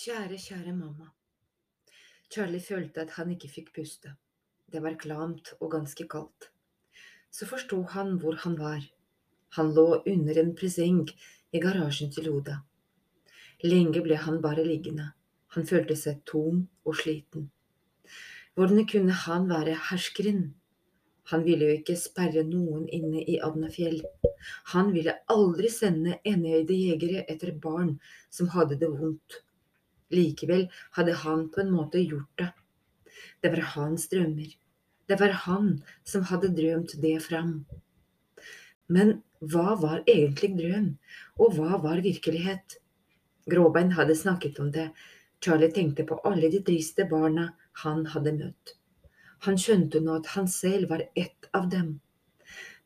Kjære, kjære mamma. Charlie følte at han ikke fikk puste. Det var klamt og ganske kaldt. Så forsto han hvor han var. Han lå under en preseng i garasjen til Oda. Lenge ble han bare liggende. Han følte seg tom og sliten. Hvordan kunne han være herskeren? Han ville jo ikke sperre noen inne i Adnafjell. Han ville aldri sende enøyde jegere etter barn som hadde det vondt. Likevel hadde han på en måte gjort det. Det var hans drømmer. Det var han som hadde drømt det fram. Men hva var egentlig drøm, og hva var virkelighet? Gråbein hadde snakket om det. Charlie tenkte på alle de triste barna han hadde møtt. Han skjønte nå at han selv var ett av dem.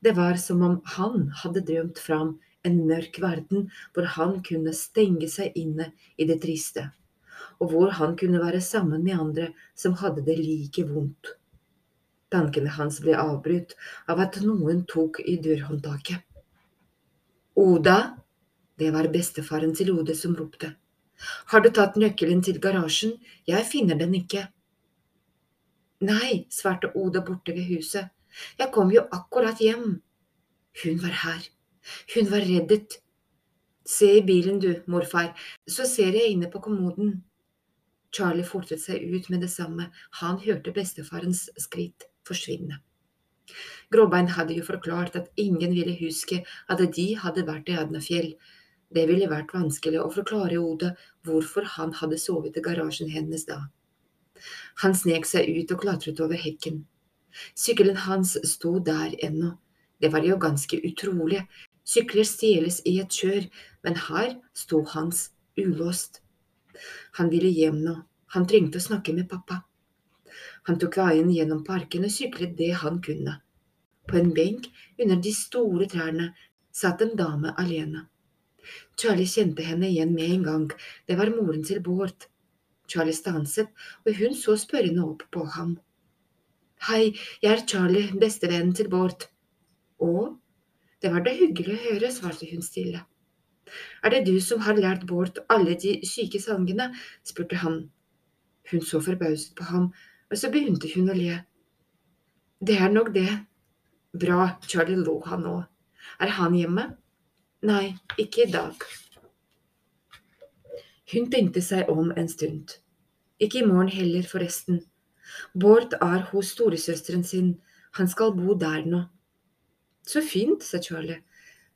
Det var som om han hadde drømt fram en mørk verden hvor han kunne stenge seg inne i det triste og hvor han kunne være sammen med andre som hadde det like vondt. Tankene hans ble avbrutt av at noen tok i dørhåndtaket. Oda! Det var bestefaren til Ode som ropte. Har du tatt nøkkelen til garasjen? Jeg finner den ikke. Nei, svarte Oda borte ved huset. Jeg kom jo akkurat hjem. Hun var her. Hun var reddet. Se i bilen du, morfar, så ser jeg inne på kommoden. Charlie fortet seg ut med det samme, han hørte bestefarens skritt forsvinne. Gråbein hadde jo forklart at ingen ville huske at de hadde vært i Adnafjell. Det ville vært vanskelig å forklare Oda hvorfor han hadde sovet i garasjen hennes da. Han snek seg ut og klatret over hekken. Sykkelen hans sto der ennå. Det var jo ganske utrolig. Sykler stjeles i et kjør, men her sto hans ulåst. Han ville hjem nå, han trengte å snakke med pappa. Han tok veien gjennom parken og syklet det han kunne. På en benk under de store trærne satt en dame alene. Charlie kjente henne igjen med en gang, det var moren til Bård. Charlie stanset, og hun så spørrende opp på ham. Hei, jeg er Charlie, bestevennen til Bård. Å, det var da hyggelig å høre, svarte hun stille. Er det du som har lært Bård alle de syke sangene? spurte han. Hun så forbauset på ham, og så begynte hun å le. Det er nok det. Bra, Charlie lo han nå. Er han hjemme? Nei, ikke i dag. Hun tenkte seg om en stund. Ikke i morgen heller, forresten. Bård er hos storesøsteren sin, han skal bo der nå. Så fint, sa Charlie.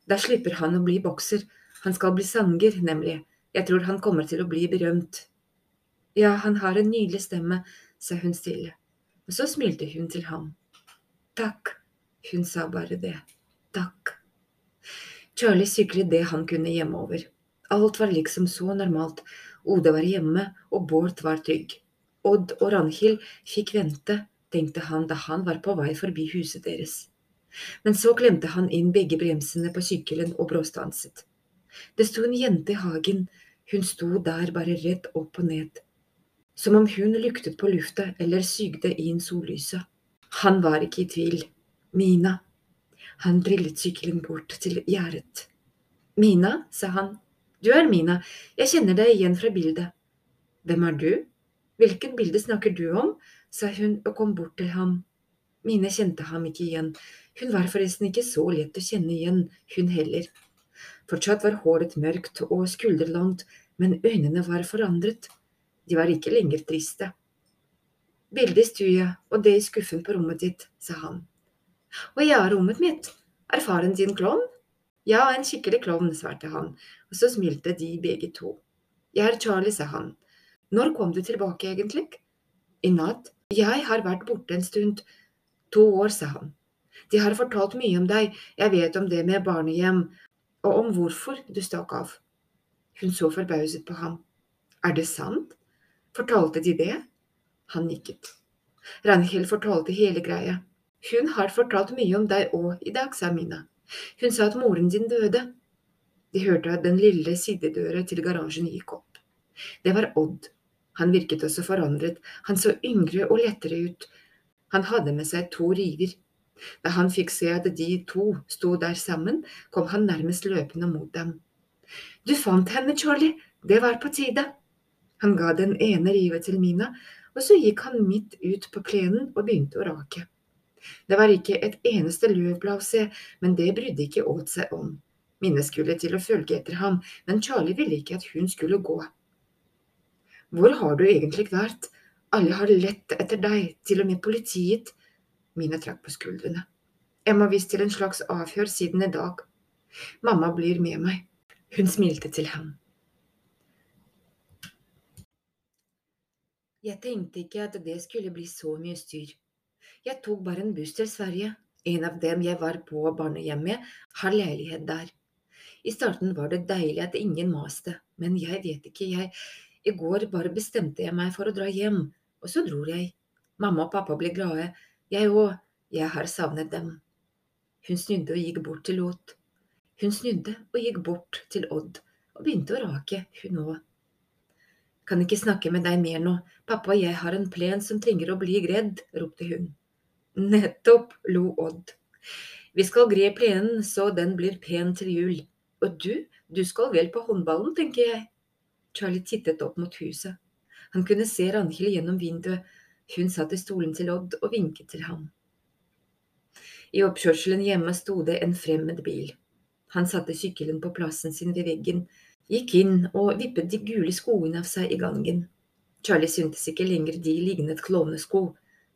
Da slipper han å bli bokser, han skal bli sanger, nemlig. Jeg tror han kommer til å bli berømt. Ja, han har en nydelig stemme, sa hun stille, og så smilte hun til ham. Takk, hun sa bare det. Takk. Charlie syklet det han kunne hjemover. Alt var liksom så normalt. Ode var hjemme, og Bård var trygg. Odd og Ranhild fikk vente, tenkte han da han var på vei forbi huset deres. Men så klemte han inn begge bremsene på sykkelen og bråstanset. Det sto en jente i hagen, hun sto der bare rett opp og ned, som om hun luktet på lufta eller sygde inn sollyset. Han var ikke i tvil. Mina. Han drillet sykkelen bort til gjerdet. Mina, sa han. Du er Mina, jeg kjenner deg igjen fra bildet. Hvem er du? Hvilket bilde snakker du om? sa hun og kom bort til ham. Mine kjente ham ikke igjen, hun var forresten ikke så lett å kjenne igjen, hun heller. Fortsatt var håret mørkt og skulderlangt, men øynene var forandret. De var ikke lenger triste. Bildet i stua og det i skuffen på rommet ditt, sa han. Og ja, rommet mitt. Er faren din klovn? Ja, en skikkelig klovn, svarte han, og så smilte de begge to. Jeg er Charlie, sa han. Når kom du tilbake, egentlig? I natt. Jeg har vært borte en stund. To år, sa han. De har fortalt mye om deg, jeg vet om det med barnehjem og om hvorfor du stakk av. Hun så forbauset på ham. Er det sant? Fortalte de det? Han nikket. Ragnhild fortalte hele greia. Hun har fortalt mye om deg òg i dag, sa Mina. Hun sa at moren din døde. De hørte at den lille sidedøra til garasjen gikk opp. Det var Odd. Han virket også forandret, han så yngre og lettere ut. Han hadde med seg to river. Da han fikk se at de to sto der sammen, kom han nærmest løpende mot dem. Du fant henne, Charlie, det var på tide. Han ga den ene rive til Mina, og så gikk han midt ut på plenen og begynte å rake. Det var ikke et eneste løvblad å se, men det brydde ikke Odd seg om. Mine skulle til å følge etter ham, men Charlie ville ikke at hun skulle gå. Hvor har du egentlig vært? Alle har lett etter deg, til og med politiet. Mine trakk på skuldrene. Jeg må visst til en slags avhør siden i dag. Mamma blir med meg. Hun smilte til ham. Jeg tenkte ikke at det skulle bli så mye styr. Jeg tok bare en buss til Sverige. En av dem jeg var på barnehjemmet, har leilighet der. I starten var det deilig at ingen maste, men jeg vet ikke, jeg… I går bare bestemte jeg meg for å dra hjem, og så dro jeg. Mamma og pappa ble glade, jeg òg, jeg har savnet dem. Hun snudde og gikk bort til Odd. Hun snudde og gikk bort til Odd og begynte å rake, hun òg. Kan ikke snakke med deg mer nå, pappa og jeg har en plen som trenger å bli gredd, ropte hun. Nettopp, lo Odd. Vi skal gre plenen så den blir pen til jul. Og du, du skal vel på håndballen, tenker jeg. Charlie tittet opp mot huset. Han kunne se Ragnhild gjennom vinduet. Hun satt i stolen til Odd og vinket til ham. I oppkjørselen hjemme sto det en fremmed bil. Han satte sykkelen på plassen sin ved veggen gikk inn og vippet de gule skoene av seg i gangen. Charlie syntes ikke lenger de lignet klovnesko.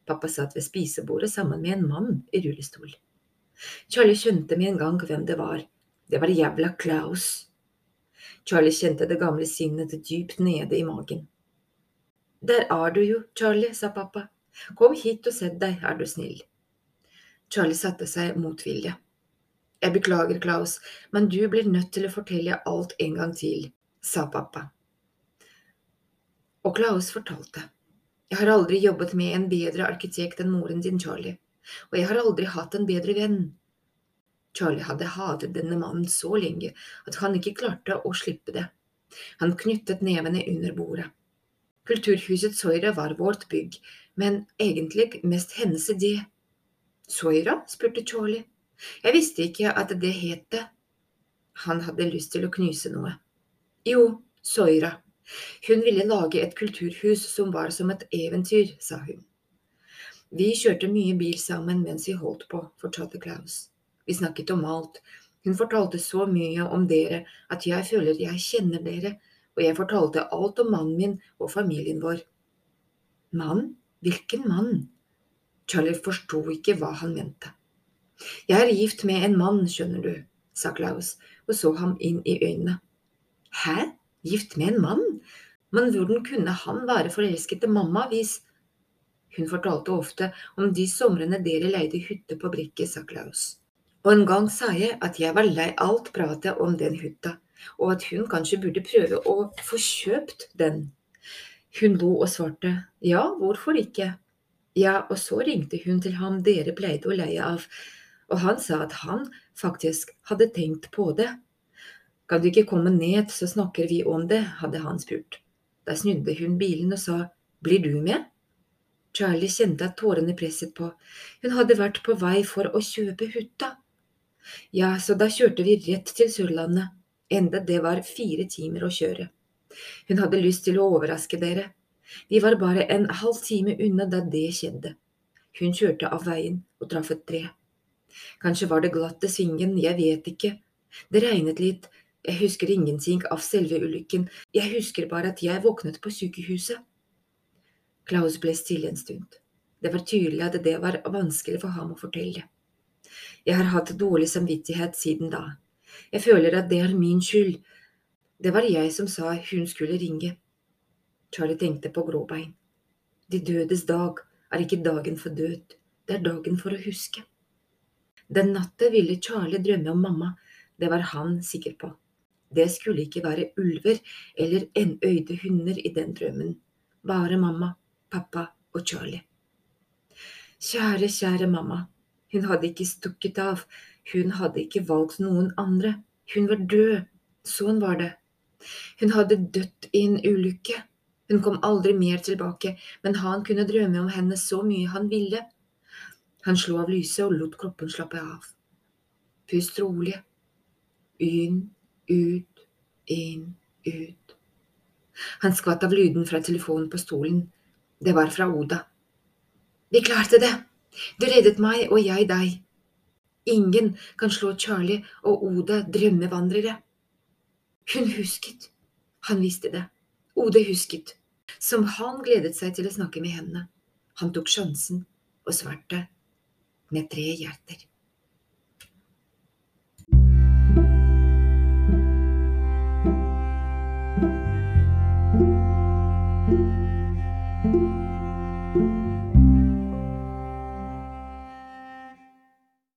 Pappa satt ved spisebordet sammen med en mann i rullestol. Charlie skjønte med en gang hvem det var. Det var jævla Klaus. Charlie kjente det gamle sinnet dypt nede i magen. Der er du jo, Charlie, sa pappa. Kom hit og sett deg, er du snill. Charlie satte seg motvillig. Jeg beklager, Klaus, men du blir nødt til å fortelle alt en gang til, sa pappa. Og Klaus fortalte. Jeg har aldri jobbet med en bedre arkitekt enn moren din, Charlie, og jeg har aldri hatt en bedre venn. Charlie hadde hatet denne mannen så lenge at han ikke klarte å slippe det. Han knyttet nevene under bordet. Kulturhuset Soira var vårt bygg, men egentlig mest hennes idé. Soira? spurte Charlie. Jeg visste ikke at det het det. Han hadde lyst til å knuse noe. Jo, Soira. Hun ville lage et kulturhus som var som et eventyr, sa hun. Vi kjørte mye bil sammen mens vi holdt på, fortalte Klaus. Vi snakket om alt. Hun fortalte så mye om dere at jeg føler jeg kjenner dere, og jeg fortalte alt om mannen min og familien vår. Mann? Hvilken mann? Charlie forsto ikke hva han mente. Jeg er gift med en mann, skjønner du, sa Klaus og så ham inn i øynene. Hæ, gift med en mann? Men hvordan kunne han være forelsket i mamma hvis… Hun fortalte ofte om de somrene dere leide hytte på Brikke, sa Klaus. Og en gang sa jeg at jeg var lei alt pratet om den hytta, og at hun kanskje burde prøve å få kjøpt den. Hun lo og svarte ja, hvorfor ikke? Ja, og så ringte hun til ham dere pleide å leie av, og han sa at han faktisk hadde tenkt på det. Kan du ikke komme ned, så snakker vi om det, hadde han spurt. Da snudde hun bilen og sa blir du med? Charlie kjente at tårene presset på, hun hadde vært på vei for å kjøpe hytta. Ja, så da kjørte vi rett til Sørlandet, enda det var fire timer å kjøre. Hun hadde lyst til å overraske dere. Vi var bare en halv time unna da det skjedde. Hun kjørte av veien og traff et tre. Kanskje var det glatt i svingen, jeg vet ikke. Det regnet litt, jeg husker ingenting av selve ulykken, jeg husker bare at jeg våknet på sykehuset. Klaus ble stille en stund. Det var tydelig at det var vanskelig for ham å fortelle. Jeg har hatt dårlig samvittighet siden da. Jeg føler at det er min skyld. Det var jeg som sa hun skulle ringe. Charlie tenkte på Gråbein. De dødes dag er ikke dagen for død, det er dagen for å huske. Den natta ville Charlie drømme om mamma, det var han sikker på. Det skulle ikke være ulver eller enøyde hunder i den drømmen, bare mamma, pappa og Charlie. Kjære, kjære mamma, hun hadde ikke stukket av, hun hadde ikke valgt noen andre, hun var død, sånn var det. Hun hadde dødd i en ulykke, hun kom aldri mer tilbake, men han kunne drømme om henne så mye han ville. Han slo av lyset og lot kroppen slappe av. Pust rolig. Inn, ut, inn, ut. Han skvatt av lyden fra telefonen på stolen. Det var fra Oda. Vi klarte det! Du reddet meg og jeg deg. Ingen kan slå Charlie og Oda drømmevandrere. Hun husket. Han visste det. Ode husket. Som han gledet seg til å snakke med henne. Han tok sjansen og svarte med tre hjerter.